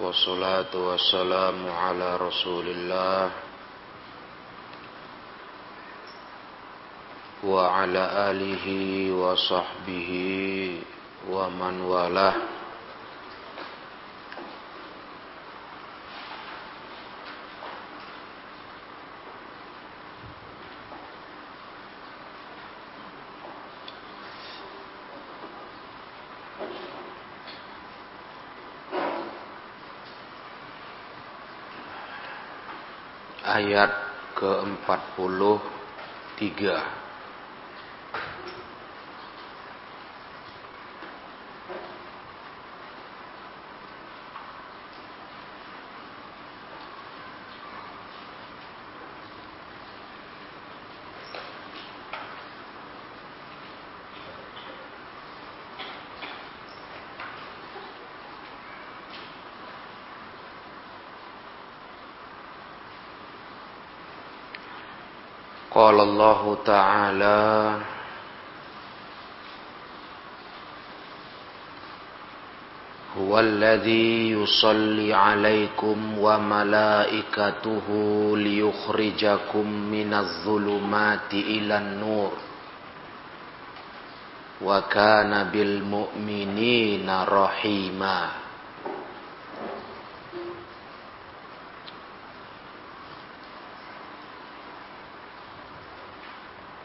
والصلاة والسلام على رسول الله وعلى آله وصحبه ومن والاه ayat ke-43 قال الله تعالى هو الذي يصلي عليكم وملائكته ليخرجكم من الظلمات إلى النور وكان بالمؤمنين رحيما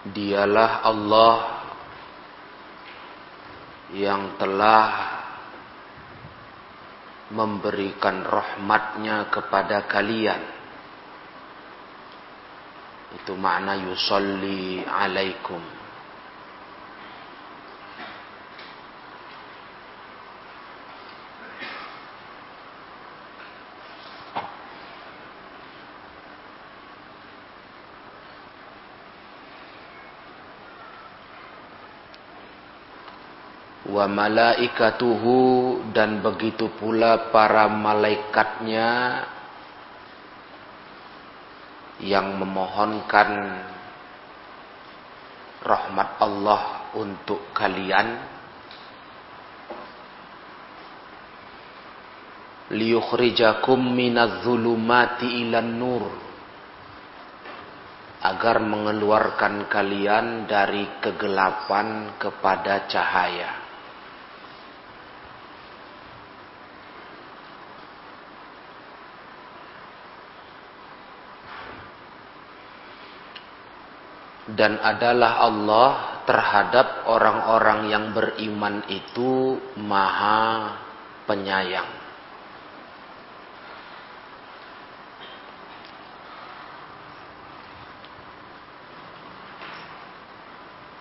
Dialah Allah yang telah memberikan rahmatnya kepada kalian. Itu makna yusalli alaikum. Wa malaikatuhu dan begitu pula para malaikatnya yang memohonkan rahmat Allah untuk kalian. Liyukhrijakum minaz zulumati ilan nur agar mengeluarkan kalian dari kegelapan kepada cahaya dan adalah Allah terhadap orang-orang yang beriman itu maha penyayang.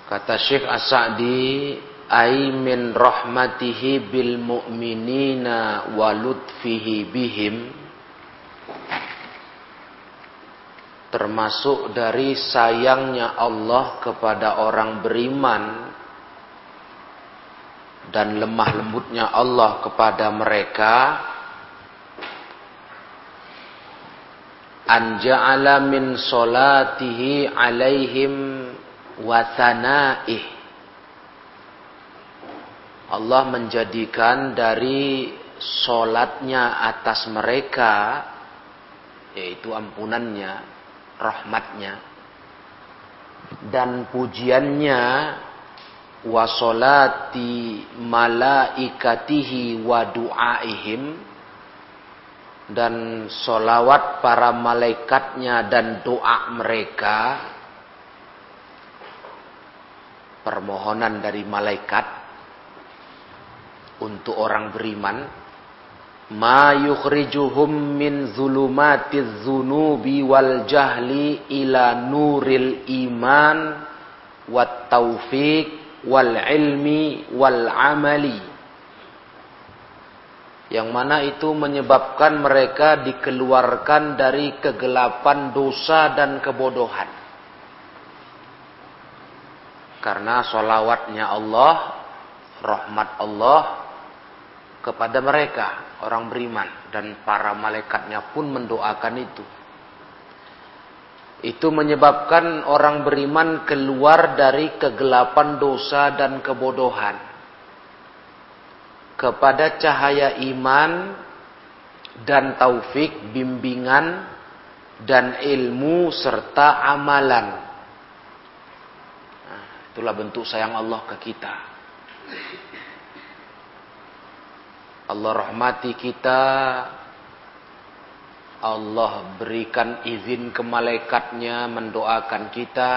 Kata Syekh As-Sa'di, "Ai min rahmatihi bil mu'minina wa lutfihi bihim" termasuk dari sayangnya Allah kepada orang beriman dan lemah lembutnya Allah kepada mereka. Anja'ala min solatihi alaihim wasanaih Allah menjadikan dari solatnya atas mereka yaitu ampunannya rahmatnya. Dan pujiannya wasolati malaikatihi wa du'aihim dan solawat para malaikatnya dan doa mereka permohonan dari malaikat untuk orang beriman ma yukhrijuhum min zulumatiz zunubi wal jahli ila nuril iman wat taufiq wal ilmi wal amali. Yang mana itu menyebabkan mereka dikeluarkan dari kegelapan dosa dan kebodohan. Karena solawatnya Allah rahmat Allah kepada mereka orang beriman dan para malaikatnya pun mendoakan itu. Itu menyebabkan orang beriman keluar dari kegelapan dosa dan kebodohan kepada cahaya iman dan taufik, bimbingan dan ilmu serta amalan. Nah, itulah bentuk sayang Allah ke kita. Allah rahmati kita. Allah berikan izin ke malaikatnya mendoakan kita.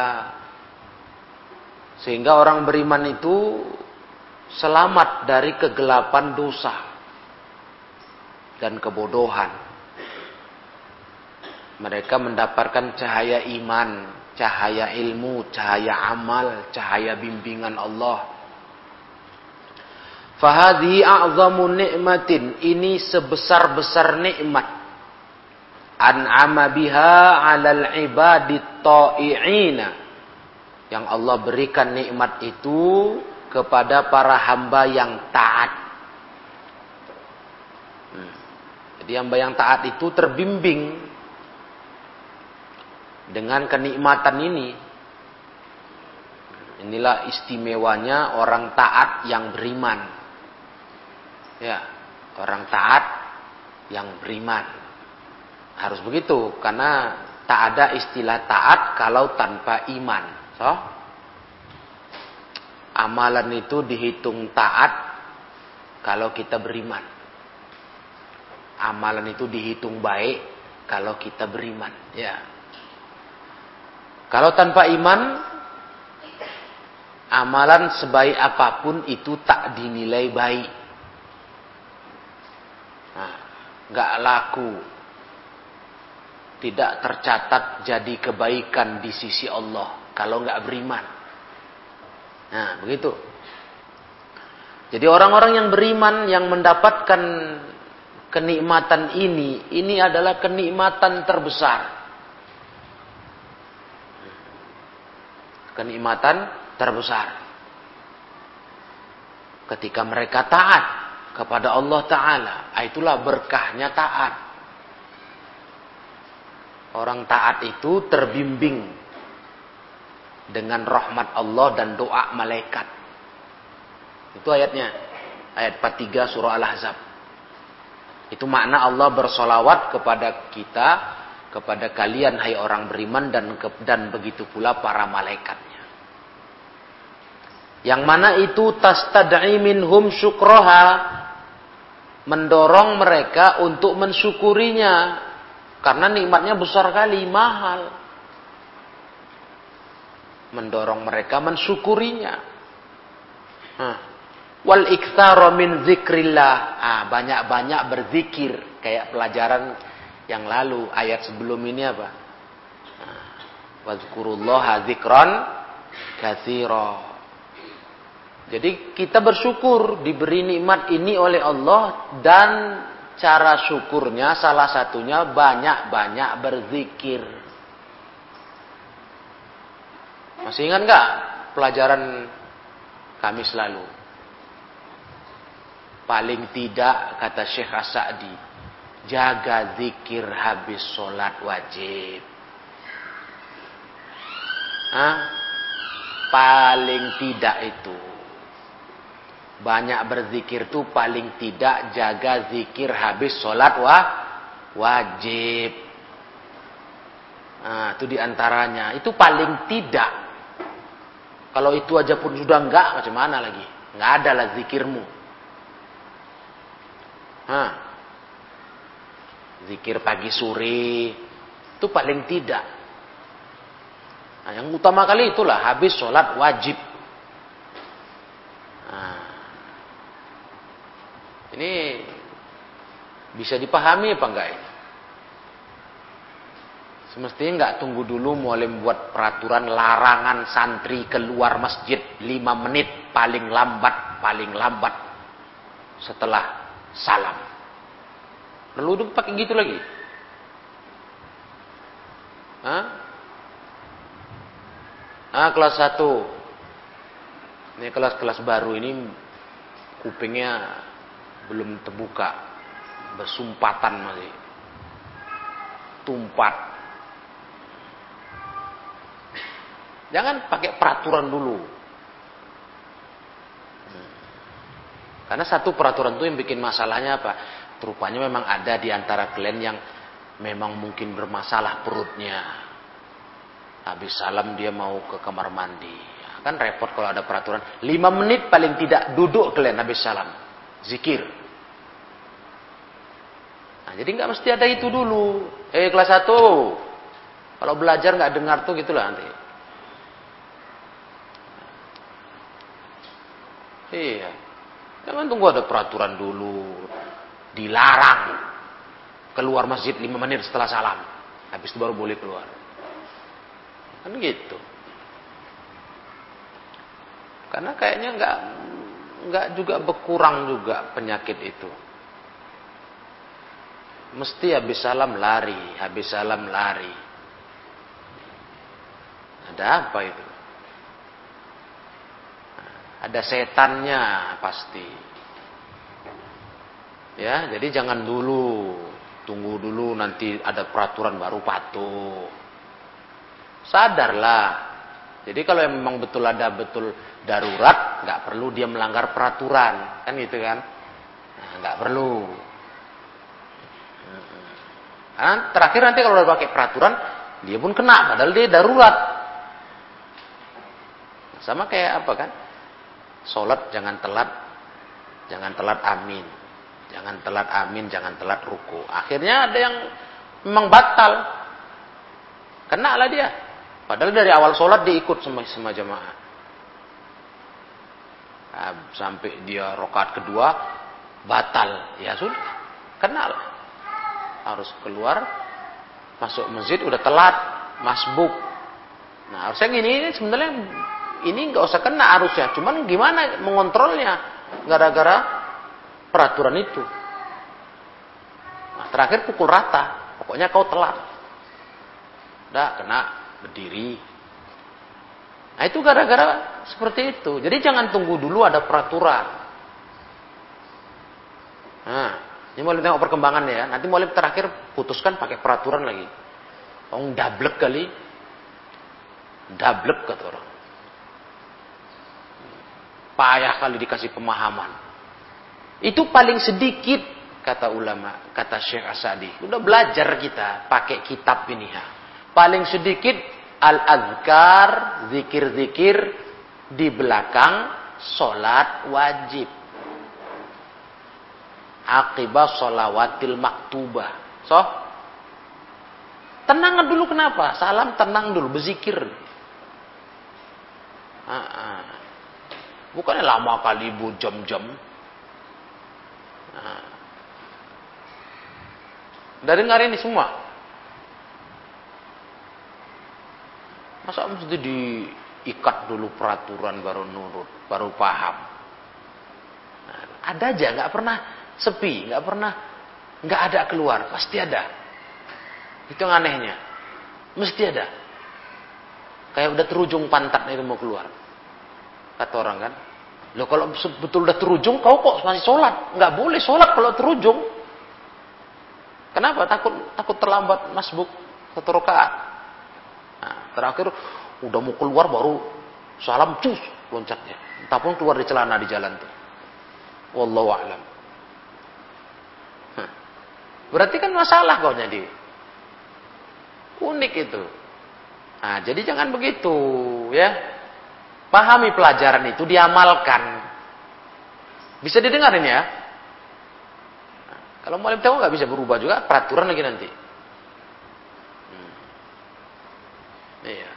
Sehingga orang beriman itu selamat dari kegelapan dosa dan kebodohan. Mereka mendapatkan cahaya iman, cahaya ilmu, cahaya amal, cahaya bimbingan Allah. Fahadi a'zamu ni'matin. Ini sebesar-besar nikmat. An'ama biha 'alal ibadit ta'i'ina. Yang Allah berikan nikmat itu kepada para hamba yang taat. Hmm. Jadi hamba yang taat itu terbimbing dengan kenikmatan ini. Inilah istimewanya orang taat yang beriman. Ya, orang taat yang beriman. Harus begitu karena tak ada istilah taat kalau tanpa iman. So, amalan itu dihitung taat kalau kita beriman. Amalan itu dihitung baik kalau kita beriman. Ya. Kalau tanpa iman, amalan sebaik apa pun itu tak dinilai baik. Nah, gak laku. Tidak tercatat jadi kebaikan di sisi Allah kalau nggak beriman. Nah, begitu. Jadi orang-orang yang beriman yang mendapatkan kenikmatan ini, ini adalah kenikmatan terbesar. kenikmatan terbesar. Ketika mereka taat kepada Allah Ta'ala, itulah berkahnya taat. Orang taat itu terbimbing dengan rahmat Allah dan doa malaikat. Itu ayatnya. Ayat 43 surah Al-Ahzab. Itu makna Allah bersolawat kepada kita, kepada kalian hai orang beriman dan dan begitu pula para malaikat. Yang mana itu tastad'i minhum syukroha. Mendorong mereka untuk mensyukurinya. Karena nikmatnya besar kali, mahal. Mendorong mereka mensyukurinya. Wal iktsara min zikrillah. Ah, banyak-banyak berzikir. Kayak pelajaran yang lalu. Ayat sebelum ini apa? Nah. Wazkurullaha zikran katsira. Jadi kita bersyukur diberi nikmat ini oleh Allah dan cara syukurnya salah satunya banyak-banyak berzikir. Masih ingat nggak pelajaran kami selalu? Paling tidak kata Syekh As-Sa'di, jaga zikir habis sholat wajib. Hah? Paling tidak itu banyak berzikir tuh paling tidak jaga zikir habis sholat wah, wajib. Nah, itu di antaranya. Itu paling tidak. Kalau itu aja pun sudah enggak, macam mana lagi? Enggak ada lah zikirmu. Hah. Zikir pagi sore. Itu paling tidak. Nah, yang utama kali itulah habis sholat wajib. Nah, ini bisa dipahami apa enggak ini? Semestinya enggak tunggu dulu mulai membuat peraturan larangan santri keluar masjid 5 menit paling lambat, paling lambat setelah salam. Perlu pakai gitu lagi? Hah? Ah, kelas 1. Ini kelas-kelas baru ini kupingnya belum terbuka bersumpatan masih tumpat jangan pakai peraturan dulu karena satu peraturan itu yang bikin masalahnya apa Rupanya memang ada di antara kalian yang memang mungkin bermasalah perutnya. Habis salam dia mau ke kamar mandi. Kan repot kalau ada peraturan. Lima menit paling tidak duduk kalian habis salam. Zikir. Nah, jadi nggak mesti ada itu dulu. Eh kelas satu. Kalau belajar nggak dengar tuh gitulah nanti. Iya. Jangan tunggu ada peraturan dulu. Dilarang. Keluar masjid lima menit setelah salam. Habis itu baru boleh keluar. Kan gitu. Karena kayaknya nggak nggak juga berkurang juga penyakit itu. Mesti habis salam lari, habis salam lari. Ada apa itu? Ada setannya pasti. Ya, jadi jangan dulu. Tunggu dulu nanti ada peraturan baru patuh. Sadarlah. Jadi kalau memang betul ada betul darurat, nggak perlu dia melanggar peraturan, kan gitu kan? Nah, nggak perlu. Nah, terakhir nanti kalau udah pakai peraturan, dia pun kena, padahal dia darurat. Sama kayak apa kan? Sholat jangan telat, jangan telat amin. Jangan telat amin, jangan telat ruku. Akhirnya ada yang memang batal. Kena lah dia. Padahal dari awal sholat dia ikut sama, sama jamaah. Nah, sampai dia rokat kedua, batal. Ya sudah, kenal. Harus keluar, masuk masjid udah telat, masbuk. Nah harusnya gini, sebenarnya ini nggak usah kena harusnya. Cuman gimana mengontrolnya gara-gara peraturan itu. Nah, terakhir pukul rata. Pokoknya kau telat. Udah kena berdiri. Nah itu gara-gara seperti itu. Jadi jangan tunggu dulu ada peraturan. Nah, ini mau tengok perkembangan ya. Nanti mau terakhir putuskan pakai peraturan lagi. Oh, dablek kali. Dablek kata orang. Payah kali dikasih pemahaman. Itu paling sedikit kata ulama, kata Syekh Asadi. Udah belajar kita pakai kitab ini ya. Paling sedikit al-azkar, zikir-zikir di belakang solat wajib. Akibat solawatil maktubah. So, tenang dulu kenapa? Salam tenang dulu, berzikir. Ah, ah. Bukannya lama kali ibu jam-jam. Nah. Dari dengar ini semua. Masa mesti diikat dulu peraturan baru nurut, baru paham. Nah, ada aja, nggak pernah sepi, nggak pernah nggak ada keluar, pasti ada. Itu yang anehnya, mesti ada. Kayak udah terujung pantatnya itu mau keluar. Kata orang kan, Loh kalau betul udah terujung, kau kok masih sholat? Nggak boleh sholat kalau terujung. Kenapa? Takut takut terlambat masbuk satu rakaat. Terakhir udah mau keluar baru salam cus loncatnya. Entah pun keluar di celana di jalan tuh. Wallahu a'lam. Berarti kan masalah kau jadi. Unik itu. Nah, jadi jangan begitu ya. Pahami pelajaran itu, diamalkan. Bisa didengarin ya. Nah, kalau mualim tahu nggak bisa berubah juga, peraturan lagi nanti. Hmm. Iya.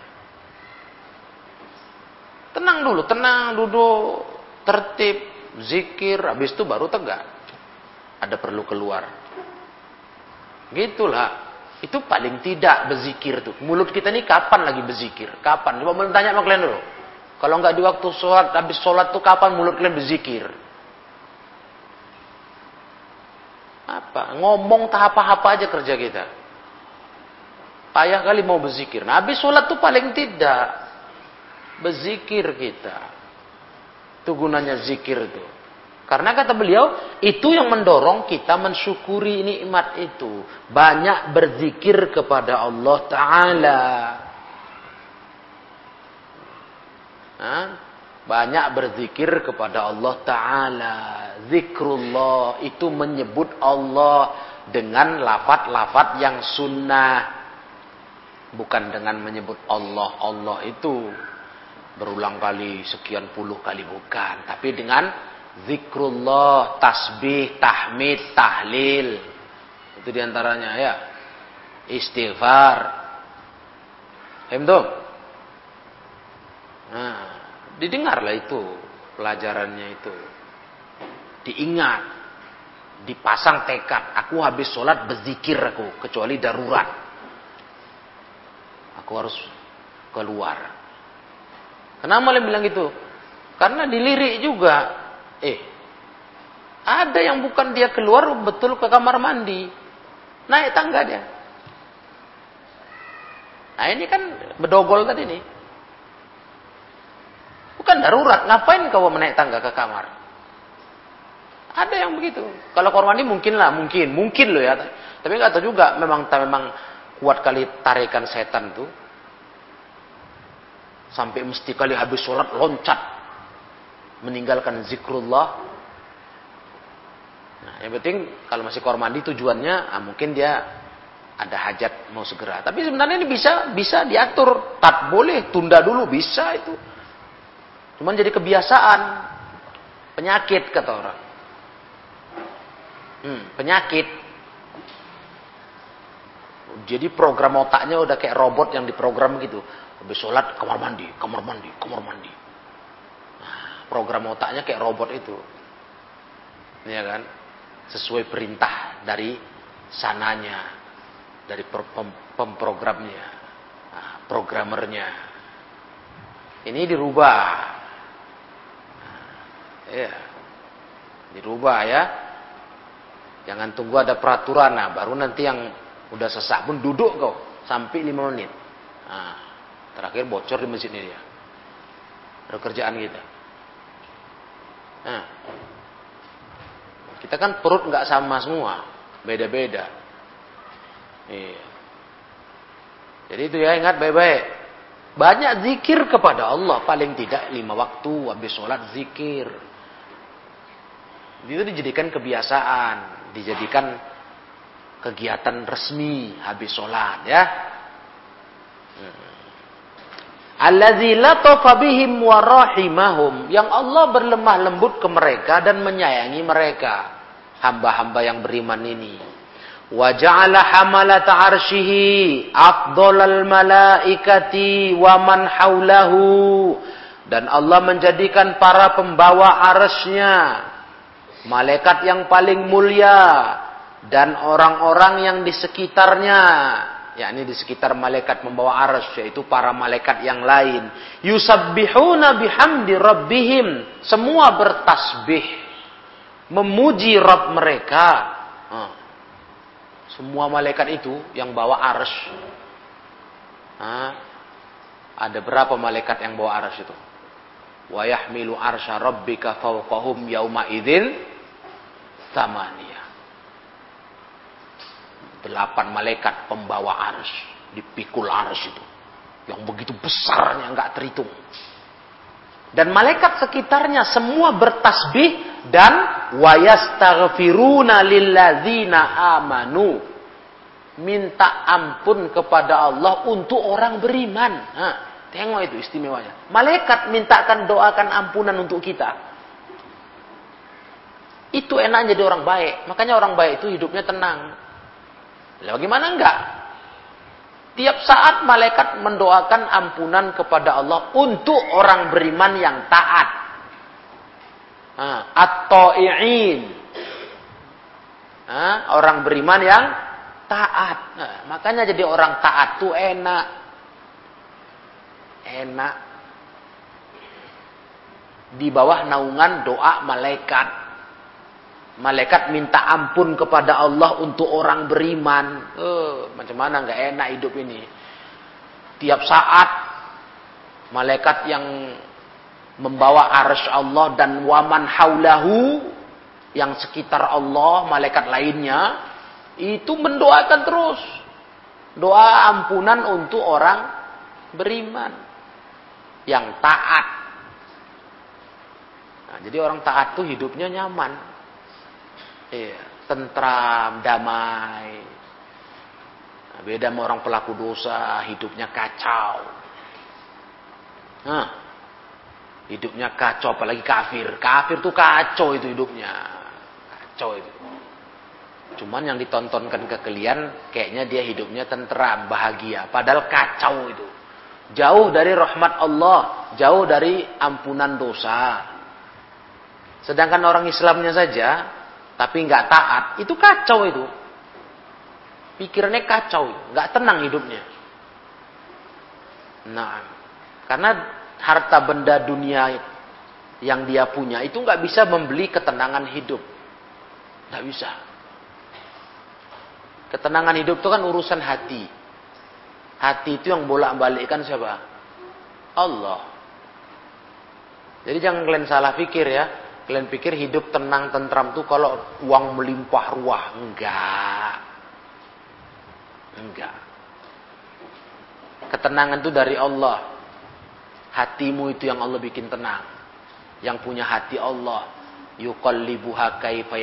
Tenang dulu, tenang duduk, tertib, zikir, habis itu baru tegak. Ada perlu keluar. Gitulah. Itu paling tidak berzikir tuh. Mulut kita ini kapan lagi berzikir? Kapan? Coba mau tanya sama kalian dulu. Kalau nggak di waktu sholat, habis sholat tuh kapan mulut kalian berzikir? Apa? Ngomong tahap apa aja kerja kita. Payah kali mau berzikir. Nah, habis sholat tuh paling tidak. Berzikir kita. Itu gunanya zikir itu. Karena kata beliau, itu yang mendorong kita mensyukuri nikmat itu. Banyak berzikir kepada Allah Ta'ala. banyak berzikir kepada Allah Ta'ala. Zikrullah itu menyebut Allah dengan lafat-lafat yang sunnah. Bukan dengan menyebut Allah. Allah itu berulang kali, sekian puluh kali bukan. Tapi dengan zikrullah, tasbih, tahmid, tahlil. Itu di antaranya ya. Istighfar. Paham Nah, didengarlah itu pelajarannya itu. Diingat. Dipasang tekad. Aku habis sholat berzikir aku. Kecuali darurat. Aku harus keluar. Kenapa malah bilang gitu? Karena dilirik juga. Eh, ada yang bukan dia keluar betul ke kamar mandi. Naik tangga dia. Nah ini kan bedogol tadi nih. Bukan darurat. Ngapain kau menaik tangga ke kamar? Ada yang begitu. Kalau kamar mandi mungkin lah, mungkin, mungkin loh ya. Tapi nggak tahu juga. Memang memang kuat kali tarikan setan tuh. Sampai mesti kali habis sholat loncat meninggalkan zikrullah. Nah, yang penting kalau masih kamar mandi tujuannya, ah, mungkin dia ada hajat mau segera. Tapi sebenarnya ini bisa bisa diatur. Tak boleh, tunda dulu bisa itu. Cuman jadi kebiasaan. Penyakit kata orang. Hmm, penyakit. Jadi program otaknya udah kayak robot yang diprogram gitu. Habis sholat kamar mandi, kamar mandi, kamar mandi. Nah, program otaknya kayak robot itu. Ya kan? Sesuai perintah dari sananya. Dari pemprogramnya. Nah, programmernya. Ini dirubah Ya. Dirubah ya. Jangan tunggu ada peraturan. Nah, baru nanti yang udah sesak pun duduk kau sampai lima menit. Nah, terakhir bocor di masjid ini dia. Pekerjaan kita. Nah, kita kan perut nggak sama semua, beda-beda. Iya. Jadi itu ya ingat baik-baik. Banyak zikir kepada Allah paling tidak lima waktu habis sholat zikir. Itu dijadikan kebiasaan, dijadikan kegiatan resmi habis sholat ya. Alladzi latafa bihim wa rahimahum. Yang Allah berlemah lembut ke mereka dan menyayangi mereka. Hamba-hamba yang beriman ini. Wa ja'ala hamalata arsyihi afdhalal malaikati wa man haulahu. Dan Allah menjadikan para pembawa arsnya malaikat yang paling mulia dan orang-orang yang di sekitarnya yakni di sekitar malaikat membawa arsy yaitu para malaikat yang lain yusabbihuna bihamdi rabbihim. Semua bertasbih memuji Rabb mereka. Semua malaikat itu yang bawa arsy. Ada berapa malaikat yang bawa arsy itu? Wa yahmilu arsya rabbika fawqahum yauma idzin Samania. Delapan malaikat pembawa ars. Dipikul ars itu. Yang begitu besarnya nggak terhitung. Dan malaikat sekitarnya semua bertasbih dan wayastaghfiruna lilladzina amanu. Minta ampun kepada Allah untuk orang beriman. Nah, tengok itu istimewanya. Malaikat mintakan doakan ampunan untuk kita. Itu enak jadi orang baik. Makanya orang baik itu hidupnya tenang. Lah bagaimana enggak? Tiap saat malaikat mendoakan ampunan kepada Allah untuk orang beriman yang taat. At-ta'i'in. Orang beriman yang taat. Nah, makanya jadi orang taat tuh enak. Enak. Di bawah naungan doa malaikat. Malaikat minta ampun kepada Allah untuk orang beriman. Eh, macam mana nggak enak hidup ini. Tiap saat malaikat yang membawa arsy Allah dan waman haulahu yang sekitar Allah, malaikat lainnya itu mendoakan terus doa ampunan untuk orang beriman yang taat. Nah, jadi orang taat tuh hidupnya nyaman. Iya, tentram, damai. Nah, beda sama orang pelaku dosa, hidupnya kacau. Nah, hidupnya kacau, apalagi kafir. Kafir tuh kacau itu hidupnya. Kacau itu. Cuman yang ditontonkan ke kalian, kayaknya dia hidupnya tentram, bahagia. Padahal kacau itu. Jauh dari rahmat Allah, jauh dari ampunan dosa. Sedangkan orang Islamnya saja, tapi nggak taat, itu kacau itu. Pikirannya kacau, nggak tenang hidupnya. Nah, karena harta benda dunia yang dia punya itu nggak bisa membeli ketenangan hidup, nggak bisa. Ketenangan hidup itu kan urusan hati. Hati itu yang bolak-balikkan siapa? Allah. Jadi jangan kalian salah pikir ya. Kalian pikir hidup tenang tentram tuh kalau uang melimpah ruah. Enggak. Enggak. Ketenangan itu dari Allah. Hatimu itu yang Allah bikin tenang. Yang punya hati Allah. Yuqallibuha kaifa.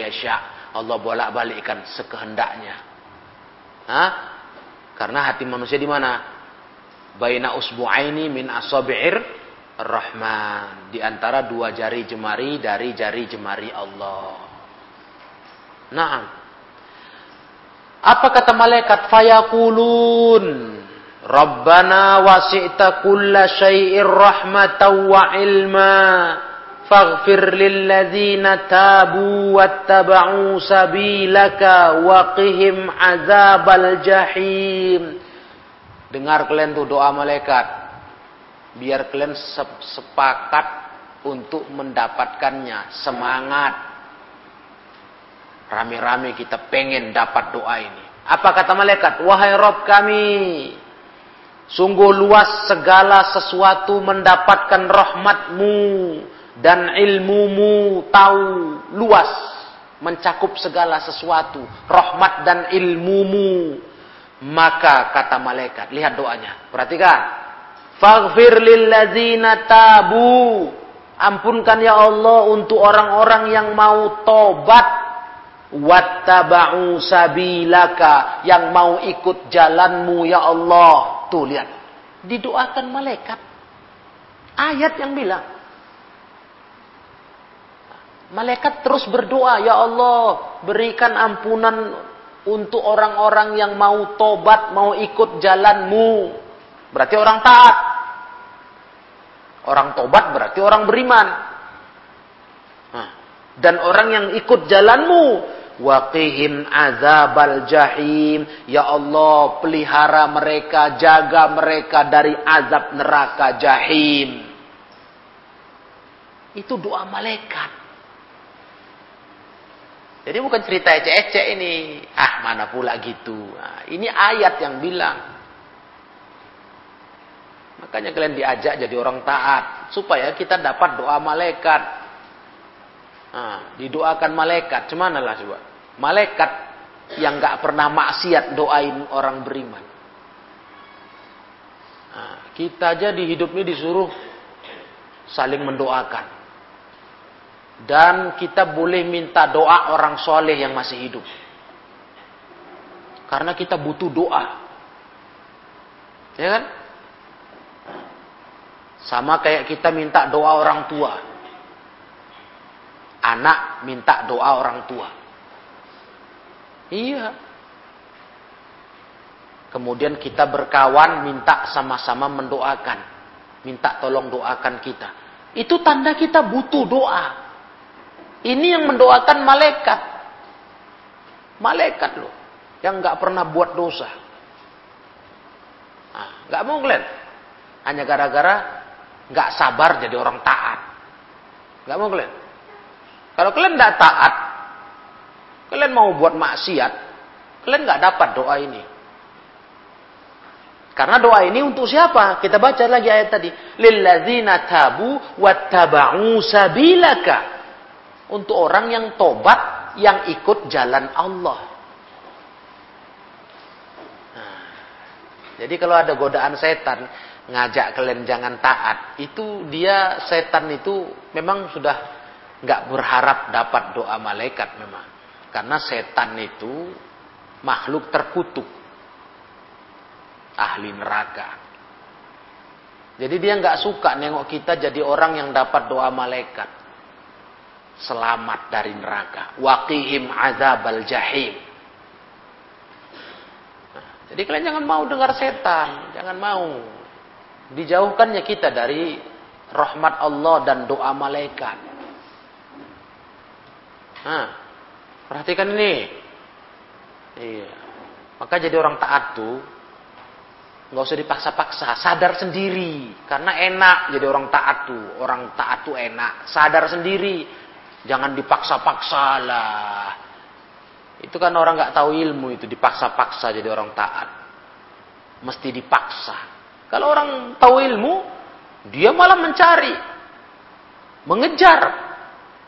Allah bolak-balikkan sekehendaknya. Hah? Karena hati manusia di mana? Baina usbu'aini min asabi'ir Ar-Rahman. Di antara dua jari jemari dari jari jemari Allah. Naam. Apa kata malaikat? Fayakulun Rabbana wasi'ta kulla syai'ir rahmatan wa ilma. Faghfir lilladzina tabu wattaba'u sabilaka wa qihim azabal jahim. Dengar kalian tuh doa malaikat biar kalian sepakat untuk mendapatkannya. Semangat. Rame-rame kita pengen dapat doa ini. Apa kata malaikat? Wahai rob kami sungguh luas segala sesuatu mendapatkan rahmatmu dan ilmumu tahu luas mencakup segala sesuatu rahmat dan ilmumu. Maka kata malaikat lihat doanya. Perhatikan faghfir lilladzina tabu. Ampunkan ya Allah untuk orang-orang yang mau tobat. Wattaba'u sabilaka. Yang mau ikut jalanmu ya Allah. Tuh lihat. Didoakan malaikat. Ayat yang bilang. Malaikat terus berdoa, Ya Allah, berikan ampunan untuk orang-orang yang mau tobat, mau ikut jalanmu. Berarti orang taat. Orang tobat berarti orang beriman. Dan orang yang ikut jalanmu, waqihim azabal jahim. Ya Allah, pelihara mereka, jaga mereka dari azab neraka jahim. Itu doa malaikat. Jadi bukan cerita ecek-ecek ini. Ah, mana pula gitu. Nah, ini ayat yang bilang. Makanya kalian diajak jadi orang taat. Supaya kita dapat doa malaikat. Nah, didoakan malaikat. Cemana lah coba. Malaikat yang gak pernah maksiat doain orang beriman. Nah, kita aja di hidup ini disuruh saling mendoakan. Dan kita boleh minta doa orang soleh yang masih hidup. Karena kita butuh doa. Ya kan? Sama kayak kita minta doa orang tua. Anak minta doa orang tua. Iya. Kemudian kita berkawan minta sama-sama mendoakan. Minta tolong doakan kita. Itu tanda kita butuh doa. Ini yang mendoakan malaikat. Malaikat loh. Yang nggak pernah buat dosa. Nah, nggak mau kalian. Hanya gara-gara nggak sabar jadi orang taat. Nggak mau kalian. Kalau kalian nggak taat, kalian mau buat maksiat, kalian nggak dapat doa ini. Karena doa ini untuk siapa? Kita baca lagi ayat tadi. Lilladzina tabu wattaba'u sabilaka untuk orang yang tobat yang ikut jalan Allah. Nah, jadi kalau ada godaan setan ngajak kalian jangan taat, itu dia setan itu memang sudah nggak berharap dapat doa malaikat memang. Karena setan itu makhluk terkutuk. Ahli neraka. Jadi dia nggak suka nengok kita jadi orang yang dapat doa malaikat. Selamat dari neraka. Waqihim azabal jahim. Nah, jadi kalian jangan mau dengar setan. Jangan mau. Dijauhkannya kita dari rahmat Allah dan doa malaikat. Nah, perhatikan ini. Iya. Maka jadi orang taat tuh nggak usah dipaksa-paksa, sadar sendiri. Karena enak jadi orang taat tuh. Orang taat tuh enak, sadar sendiri. Jangan dipaksa-paksa lah. Itu kan orang nggak tahu ilmu itu dipaksa-paksa jadi orang taat. Mesti dipaksa. Kalau orang tahu ilmu, dia malah mencari, mengejar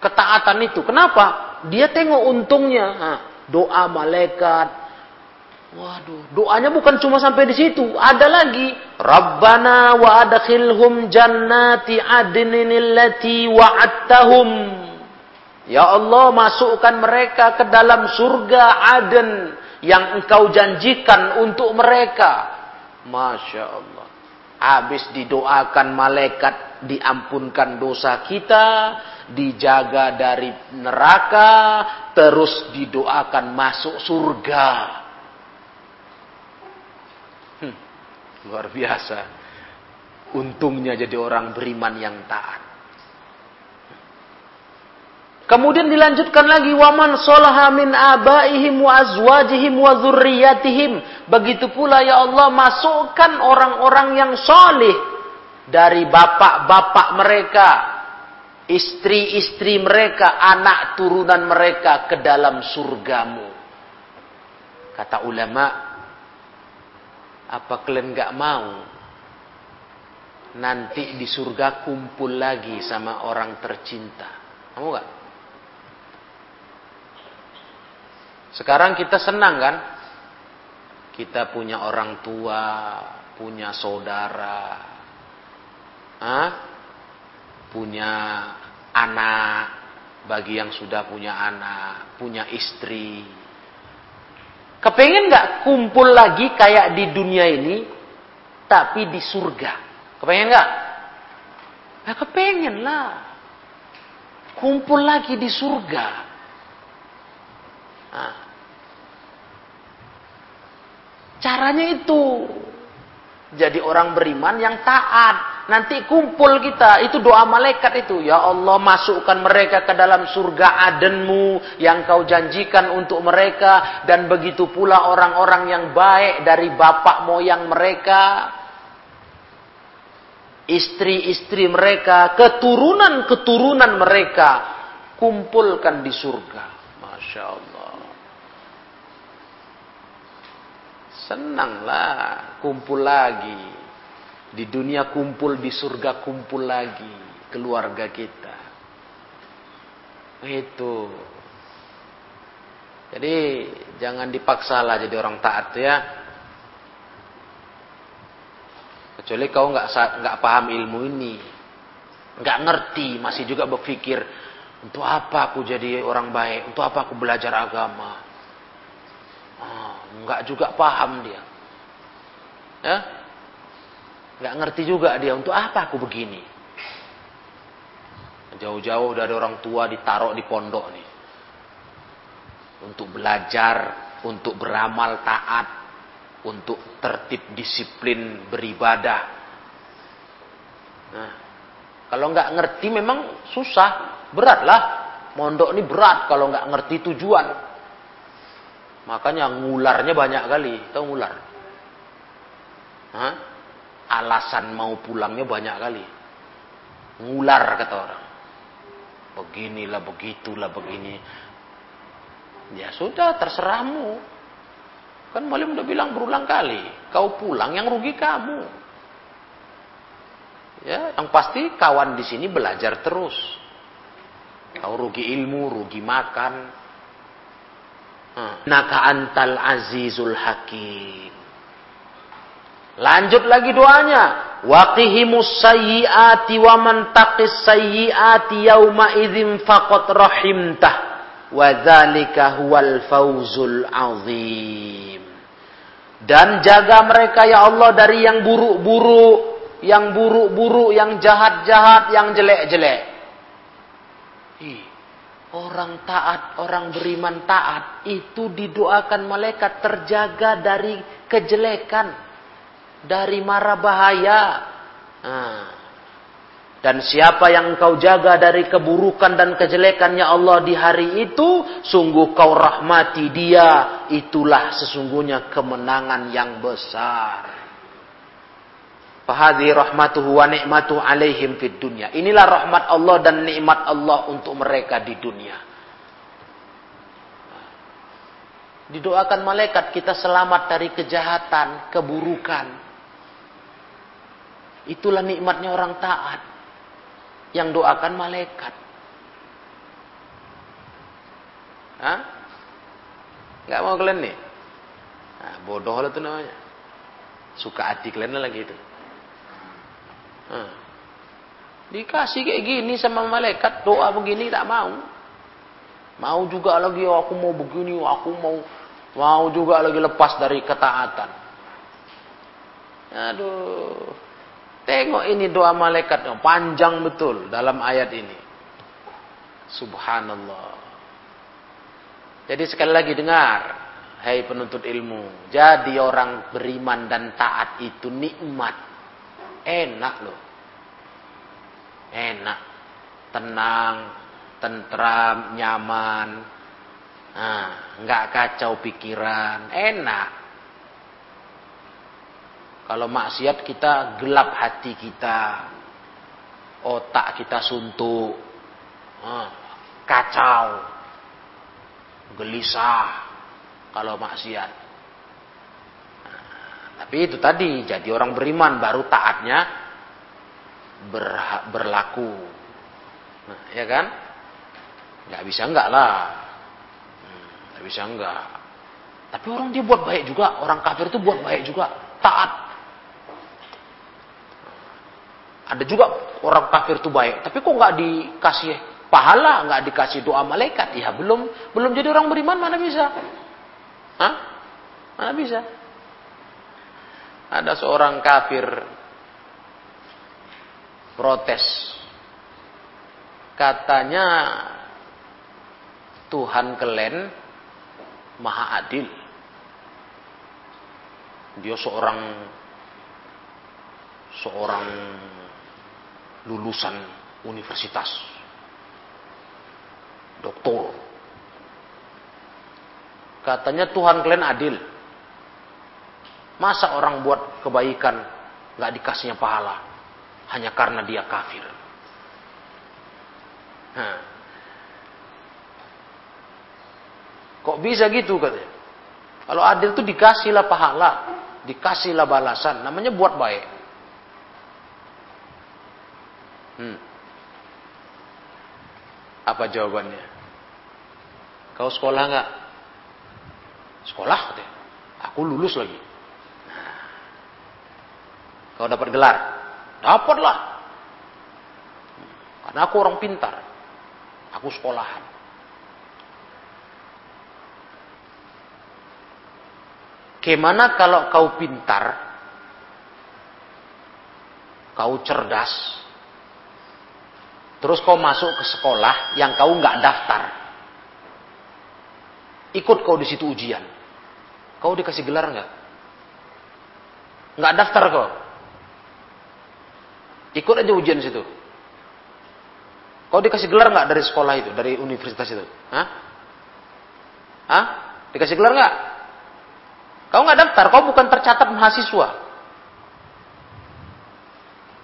ketaatan itu. Kenapa? Dia tengok untungnya. Nah, doa malaikat. Waduh, doanya bukan cuma sampai di situ. Ada lagi. Rabbana wa adkhilhum jannati adnin allati wa'adtahum. Ya Allah, masukkan mereka ke dalam surga Aden yang engkau janjikan untuk mereka. Masya Allah. Habis didoakan malaikat, diampunkan dosa kita, dijaga dari neraka, terus didoakan masuk surga. Hmm, luar biasa. Untungnya jadi orang beriman yang taat. Kemudian dilanjutkan lagi waman solaha min abaihim wa azwajihim wa dzurriyyatihim. Begitu pula ya Allah masukkan orang-orang yang soleh dari bapak-bapak mereka, istri-istri mereka, anak turunan mereka ke dalam surgamu. Kata ulama, apa kalian gak mau nanti di surga kumpul lagi sama orang tercinta? Kamu gak? Sekarang kita senang kan? Kita punya orang tua, punya saudara, Hah? punya anak, bagi yang sudah punya anak, punya istri. Kepengen nggak kumpul lagi kayak di dunia ini, tapi di surga? Kepengen nggak? Ya kepengen lah. Kumpul lagi di surga. Nah, Caranya itu. Jadi orang beriman yang taat. Nanti kumpul kita. Itu doa malaikat itu. Ya Allah masukkan mereka ke dalam surga adenmu. Yang kau janjikan untuk mereka. Dan begitu pula orang-orang yang baik dari bapak moyang mereka. Istri-istri mereka. Keturunan-keturunan mereka. Kumpulkan di surga. Masya Allah. Senanglah kumpul lagi. Di dunia kumpul, di surga kumpul lagi. Keluarga kita. Itu. Jadi jangan dipaksalah jadi orang taat ya. Kecuali kau nggak nggak paham ilmu ini, nggak ngerti, masih juga berpikir untuk apa aku jadi orang baik, untuk apa aku belajar agama. Oh, nggak juga paham dia. Ya? Nggak ngerti juga dia untuk apa aku begini. Jauh-jauh dari orang tua ditaruh di pondok nih. Untuk belajar, untuk beramal taat, untuk tertib disiplin beribadah. Nah, kalau nggak ngerti memang susah, beratlah. Mondok ini berat kalau nggak ngerti tujuan. Makanya ngularnya banyak kali. Tahu ngular? Hah? Alasan mau pulangnya banyak kali. Ngular kata orang. Beginilah, begitulah, begini. Ya sudah, terserahmu. Kan Malim udah bilang berulang kali. Kau pulang yang rugi kamu. Ya, yang pasti kawan di sini belajar terus. Kau rugi ilmu, rugi makan, Naka antal azizul hakim. Lanjut lagi doanya. waqihimus sayyiati wa man taqis sayyiati yauma idzin faqad rahimtah wa dzalika huwal fauzul azim dan jaga mereka ya Allah dari yang buruk-buruk yang buruk-buruk yang jahat-jahat yang jelek-jelek Orang taat, orang beriman taat itu didoakan malaikat terjaga dari kejelekan, dari mara bahaya. Nah. Dan siapa yang kau jaga dari keburukan dan kejelekannya Allah di hari itu, sungguh kau rahmati dia, itulah sesungguhnya kemenangan yang besar. Fahadhi rahmatuhu wa ni'matuhu alaihim fid dunya. Inilah rahmat Allah dan nikmat Allah untuk mereka di dunia. Didoakan malaikat kita selamat dari kejahatan, keburukan. Itulah nikmatnya orang taat. Yang doakan malaikat. Hah? Gak mau kalian nih? Nah, bodoh lah itu namanya. Suka hati kalian lagi itu. Dikasih kayak gini sama malaikat, doa begini tak mau. Mau juga lagi aku mau begini, aku mau mau juga lagi lepas dari ketaatan. Aduh. Tengok ini doa malaikat panjang betul dalam ayat ini. Subhanallah. Jadi sekali lagi dengar, hai penuntut ilmu, jadi orang beriman dan taat itu nikmat Enak loh. Enak. Tenang, tentram, nyaman. Nah, kacau pikiran, enak. Kalau maksiat kita gelap hati kita, otak kita suntuk, nah, kacau, gelisah. Kalau maksiat, tapi itu tadi, jadi orang beriman baru taatnya ber, berlaku. Nah, ya kan? Nggak bisa enggak lah. Hmm, nggak bisa enggak. Tapi orang dia buat baik juga. Orang kafir itu buat baik juga. Taat. Ada juga orang kafir itu baik. Tapi kok nggak dikasih pahala, nggak dikasih doa malaikat? Ya belum belum jadi orang beriman mana bisa? Hah? Mana bisa? Ada seorang kafir protes. Katanya Tuhan kalian maha adil. Dia seorang seorang lulusan universitas. Doktor. Katanya Tuhan kalian adil. Masa orang buat kebaikan nggak dikasihnya pahala hanya karena dia kafir? Nah. Kok bisa gitu katanya? Kalau adil itu dikasihlah pahala, dikasihlah balasan, namanya buat baik. Hmm. Apa jawabannya? Kau sekolah nggak? Sekolah katanya. Aku lulus lagi. Kau dapat gelar. Dapatlah. Karena aku orang pintar. Aku sekolahan. Gimana kalau kau pintar, kau cerdas, terus kau masuk ke sekolah yang kau nggak daftar, ikut kau di situ ujian, kau dikasih gelar nggak? Nggak daftar kau, Ikut aja ujian situ. Kau dikasih gelar nggak dari sekolah itu, dari universitas itu? Hah? Hah? Dikasih gelar nggak? Kau nggak daftar, kau bukan tercatat mahasiswa.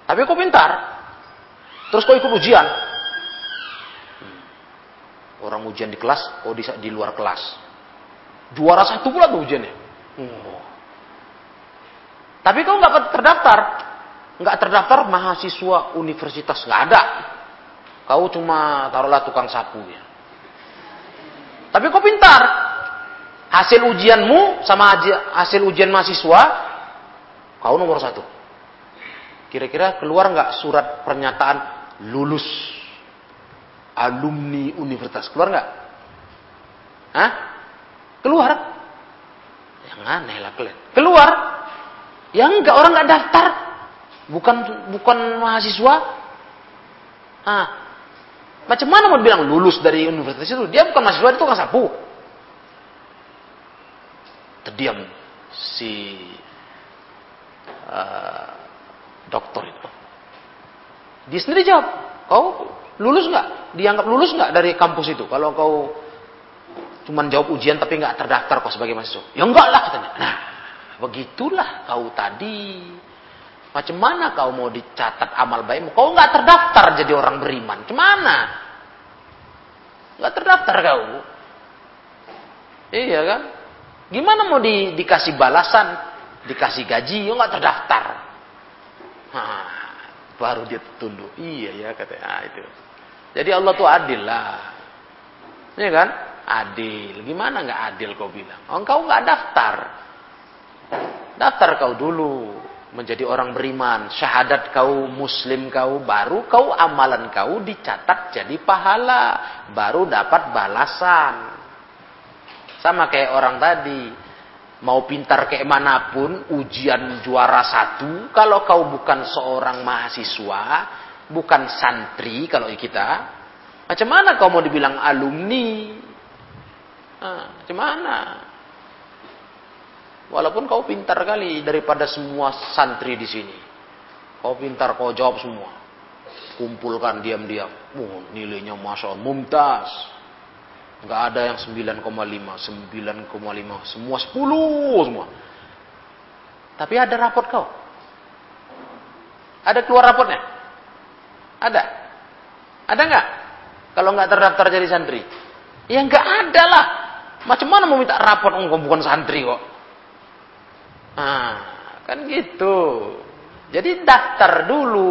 Tapi kau pintar. Terus kau ikut ujian. Orang ujian di kelas, kau di, di luar kelas. Juara satu pula tuh ujiannya. Hmm. Tapi kau nggak terdaftar nggak terdaftar mahasiswa universitas nggak ada. Kau cuma taruhlah tukang sapu ya. Tapi kau pintar. Hasil ujianmu sama hasil ujian mahasiswa, kau nomor satu. Kira-kira keluar nggak surat pernyataan lulus alumni universitas? Keluar nggak? Hah? Keluar? Yang aneh lah kalian. Keluar? Yang enggak orang nggak daftar. Bukan bukan mahasiswa. Ah, macam mana mau bilang lulus dari universitas itu? Dia bukan mahasiswa itu kan sapu. Terdiam si uh, dokter itu. Dia sendiri jawab, kau lulus nggak? Dianggap lulus nggak dari kampus itu? Kalau kau cuma jawab ujian tapi nggak terdaftar kau sebagai mahasiswa? Ya enggak lah katanya. Nah, begitulah kau tadi. Macam mana kau mau dicatat amal baikmu? Kau nggak terdaftar jadi orang beriman. Gimana? Nggak terdaftar kau. Iya kan? Gimana mau di, dikasih balasan, dikasih gaji, kau nggak terdaftar. Nah, baru dia tunduk. Iya ya katanya ah, itu. Jadi Allah tuh adil lah. Iya kan? Adil. Gimana nggak adil kau bilang? Oh, engkau nggak daftar. Daftar kau dulu menjadi orang beriman, syahadat kau, muslim kau, baru kau amalan kau dicatat jadi pahala, baru dapat balasan. Sama kayak orang tadi, mau pintar kayak mana pun, ujian juara satu, kalau kau bukan seorang mahasiswa, bukan santri kalau kita, macam mana kau mau dibilang alumni? Nah, macam mana? Walaupun kau pintar kali daripada semua santri di sini. Kau pintar, kau jawab semua. Kumpulkan diam-diam. Oh, nilainya Masya Allah, mumtaz. Enggak ada yang 9,5, 9,5, semua 10 semua. Tapi ada rapot kau. Ada keluar rapotnya? Ada? Ada nggak? Kalau nggak terdaftar jadi santri? Ya nggak ada lah. Macam mana mau minta rapot? Engkau bukan santri kok. Nah, kan gitu. Jadi daftar dulu,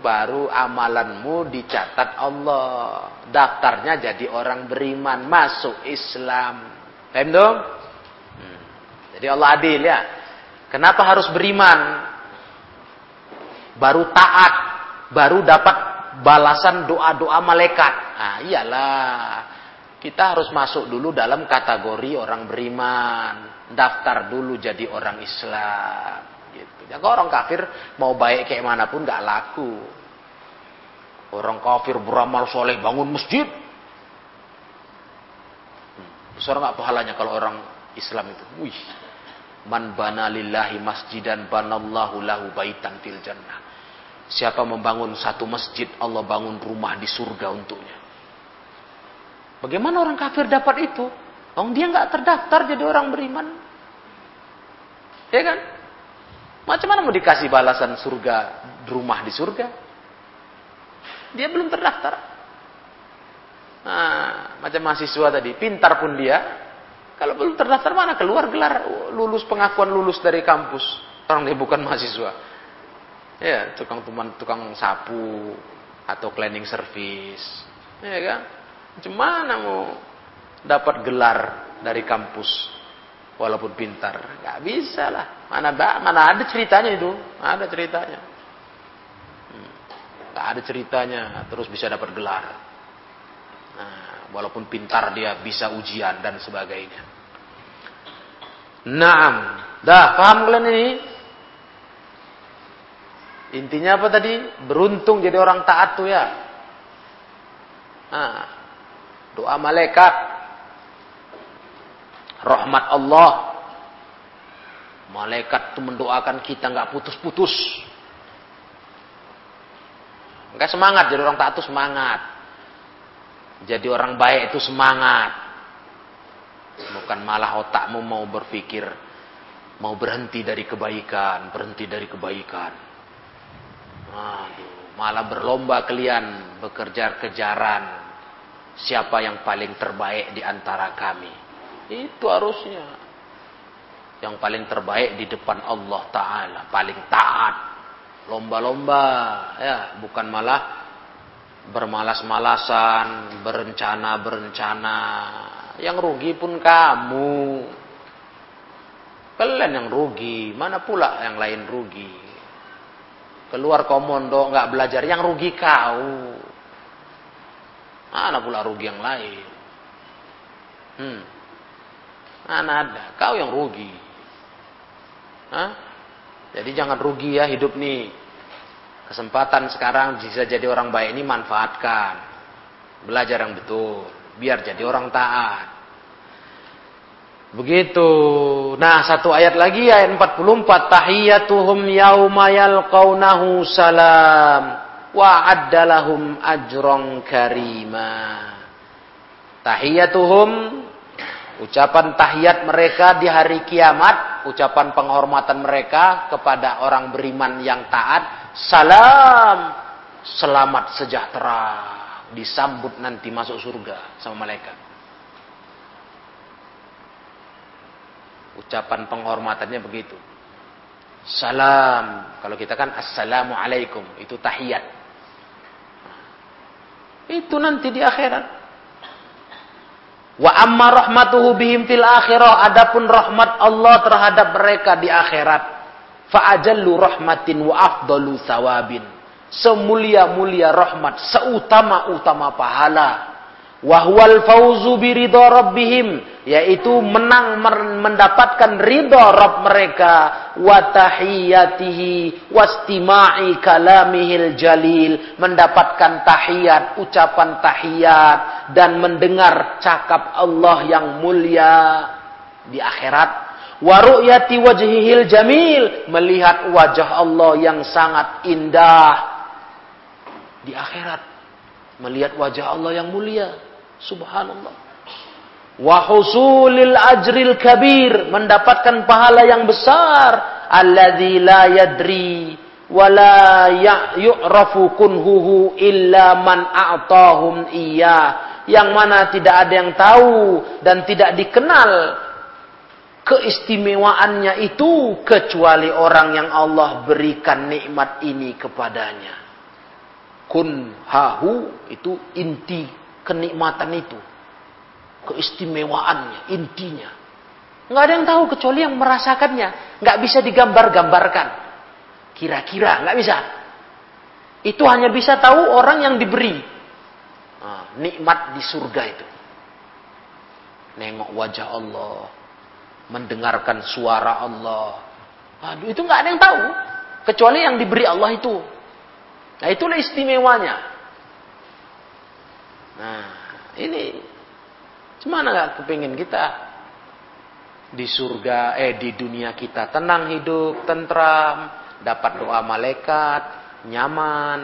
baru amalanmu dicatat Allah. Daftarnya jadi orang beriman, masuk Islam. Paham dong? Hmm. Jadi Allah adil ya. Kenapa harus beriman? Baru taat, baru dapat balasan doa-doa malaikat. Ah, iyalah. Kita harus masuk dulu dalam kategori orang beriman daftar dulu jadi orang Islam gitu. Ya orang kafir mau baik kayak mana pun nggak laku. Orang kafir beramal soleh bangun masjid. Hmm, besar nggak pahalanya kalau orang Islam itu? Wih, man bana lillahi masjidan banallahu lahu baitan fil jannah. Siapa membangun satu masjid, Allah bangun rumah di surga untuknya. Bagaimana orang kafir dapat itu? Oh dia nggak terdaftar jadi orang beriman. Ya kan? Macam mana mau dikasih balasan surga, rumah di surga? Dia belum terdaftar. Nah, macam mahasiswa tadi, pintar pun dia. Kalau belum terdaftar mana keluar gelar lulus pengakuan lulus dari kampus. Orang dia bukan mahasiswa. Ya, tukang tuman, tukang sapu atau cleaning service. Ya kan? Mana mau dapat gelar dari kampus walaupun pintar. Nggak bisa lah. Mana mana ada ceritanya itu. Ada ceritanya. Hmm. nggak ada ceritanya. Terus bisa dapat gelar. Nah, walaupun pintar dia bisa ujian dan sebagainya. Naam. Dah paham kalian ini? Intinya apa tadi? Beruntung jadi orang taat tuh ya. Nah, doa malaikat rahmat Allah. Malaikat itu mendoakan kita nggak putus-putus. Enggak semangat jadi orang taat itu semangat. Jadi orang baik itu semangat. Bukan malah otakmu mau berpikir mau berhenti dari kebaikan, berhenti dari kebaikan. Aduh, malah berlomba kalian bekerja kejaran siapa yang paling terbaik di antara kami. Itu harusnya. Yang paling terbaik di depan Allah Ta'ala. Paling taat. Lomba-lomba. ya Bukan malah bermalas-malasan. Berencana-berencana. Yang rugi pun kamu. Kalian yang rugi. Mana pula yang lain rugi. Keluar komondo nggak belajar yang rugi kau. Mana pula rugi yang lain? Hmm. Mana ada? Kau yang rugi. Hah? Jadi jangan rugi ya hidup nih. Kesempatan sekarang bisa jadi orang baik ini manfaatkan. Belajar yang betul. Biar jadi orang taat. Begitu. Nah, satu ayat lagi ayat 44 tahiyatuhum yauma yalqaunahu salam wa addalahum ajron karima. Tahiyatuhum ucapan tahiyat mereka di hari kiamat, ucapan penghormatan mereka kepada orang beriman yang taat, salam, selamat sejahtera, disambut nanti masuk surga sama malaikat. Ucapan penghormatannya begitu. Salam. Kalau kita kan assalamualaikum. Itu tahiyat. Itu nanti di akhirat. Wa amma rahmatuhu bihim fil akhirah. Adapun rahmat Allah terhadap mereka di akhirat. Fa'ajallu rahmatin wa afdalu sawabin. Semulia-mulia rahmat. Seutama-utama pahala wahwal fauzu biridha rabbihim yaitu menang mendapatkan ridha Rabb mereka. Wa tahiyatihi wastima'i kalamihil jalil mendapatkan tahiyat ucapan tahiyat dan mendengar cakap Allah yang mulia di akhirat. Wa ru'yati wajhihil jamil melihat wajah Allah yang sangat indah di akhirat. Melihat wajah Allah yang mulia Subhanallah. Wahusulil ajril kabir. Mendapatkan pahala yang besar. Alladhi la yadri. Wala yu'rafu kunhuhu illa man a'tahum iya. Yang mana tidak ada yang tahu. Dan tidak dikenal keistimewaannya itu kecuali orang yang Allah berikan nikmat ini kepadanya. Kun hahu itu inti kenikmatan itu. Keistimewaannya, intinya. Nggak ada yang tahu kecuali yang merasakannya. Nggak bisa digambar-gambarkan. Kira-kira, nggak bisa. Itu hanya bisa tahu orang yang diberi. Nah, nikmat di surga itu. Nengok wajah Allah. Mendengarkan suara Allah. Aduh, itu nggak ada yang tahu. Kecuali yang diberi Allah itu. Nah, itulah istimewanya. Nah, ini cemana nggak kepingin kita di surga, eh di dunia kita tenang hidup, tentram, dapat doa malaikat, nyaman,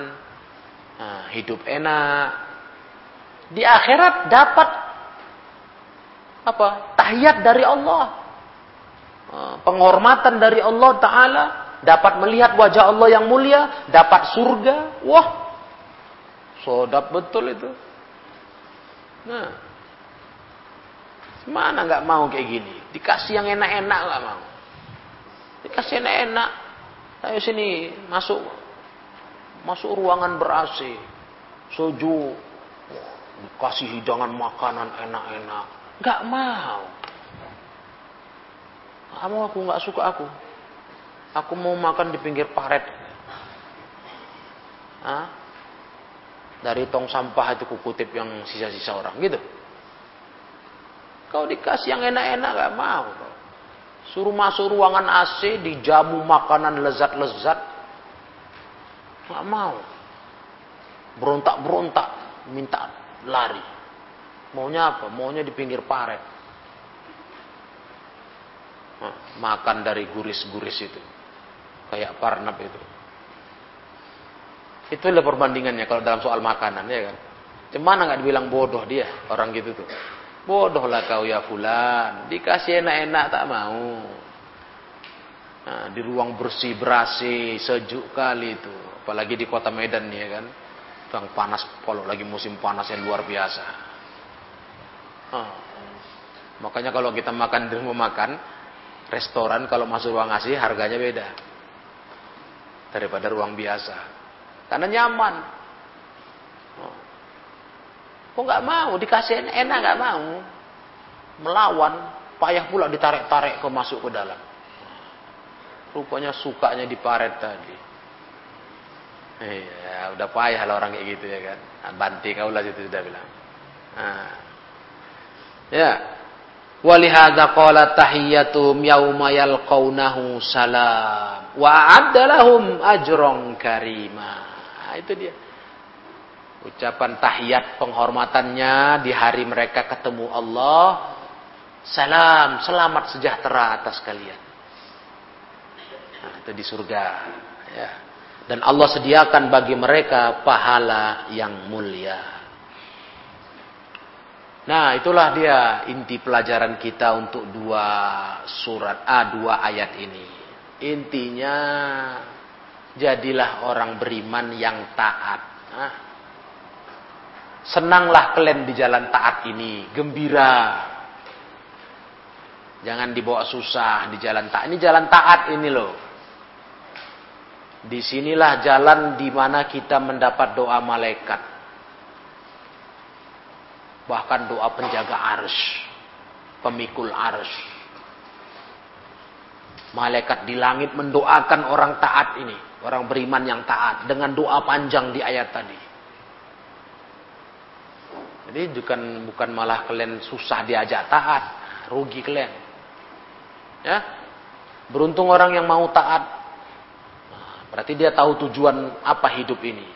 nah, hidup enak. Di akhirat dapat apa? Tahiyat dari Allah, nah, penghormatan dari Allah Taala, dapat melihat wajah Allah yang mulia, dapat surga. Wah, sodap betul itu. Nah, mana nggak mau kayak gini? Dikasih yang enak-enak nggak mau. Dikasih enak-enak. Ayo sini masuk masuk ruangan ber AC, soju, dikasih hidangan makanan enak-enak. Nggak mau. Kamu aku nggak suka aku. Aku mau makan di pinggir paret. Hah? Dari tong sampah itu kukutip yang sisa-sisa orang gitu. Kau dikasih yang enak-enak gak mau. Suruh masuk ruangan AC, dijamu makanan lezat-lezat. Gak mau. Berontak-berontak, minta lari. Maunya apa? Maunya di pinggir paret. Makan dari guris-guris itu. Kayak parnap itu. Itulah perbandingannya kalau dalam soal makanan ya kan. Cemana nggak dibilang bodoh dia orang gitu tuh. Bodoh lah kau ya fulan. Dikasih enak-enak tak mau. Nah, di ruang bersih berasi sejuk kali itu. Apalagi di kota Medan ya kan. Yang panas kalau lagi musim panas yang luar biasa. Nah, makanya kalau kita makan di rumah makan restoran kalau masuk ruang asli harganya beda daripada ruang biasa. Karena nyaman. Oh. Kok nggak mau dikasih enak nggak mau. Melawan, payah pula ditarik-tarik ke masuk ke dalam. Rupanya sukanya di paret tadi. Iya, udah payah lah orang kayak gitu ya kan. Nah, banti kau lah itu sudah bilang. Nah. Ya. Walihada qala tahiyatum yauma yalqaunahu salam wa a'addalahum ajron karima. Nah, itu dia. Ucapan tahiyat penghormatannya di hari mereka ketemu Allah. Salam, selamat sejahtera atas kalian. Nah, itu di surga. Ya. Dan Allah sediakan bagi mereka pahala yang mulia. Nah, itulah dia inti pelajaran kita untuk dua surat A, dua ayat ini. Intinya, jadilah orang beriman yang taat. Nah, senanglah kalian di jalan taat ini, gembira. Jangan dibawa susah di jalan taat. Ini jalan taat ini loh. Di sinilah jalan di mana kita mendapat doa malaikat. Bahkan doa penjaga ars. Pemikul ars. Malaikat di langit mendoakan orang taat ini. Orang beriman yang taat. Dengan doa panjang di ayat tadi. Jadi bukan bukan malah kalian susah diajak taat. Rugi kalian. Ya. Beruntung orang yang mau taat Berarti dia tahu tujuan apa hidup ini.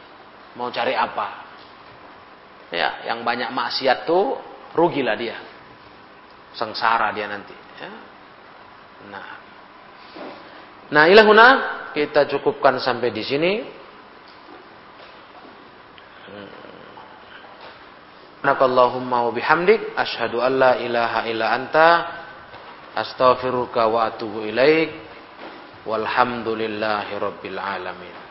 Mau cari apa. Ya, yang banyak maksiat tuh rugilah dia. Sengsara dia nanti. Ya. Nah. Nah, ilahuna kita cukupkan sampai di sini. Nakallahumma wa bihamdik asyhadu an la ilaha illa anta astaghfiruka wa atubu ilaik. Walhamdulillahi Rabbil Alamin.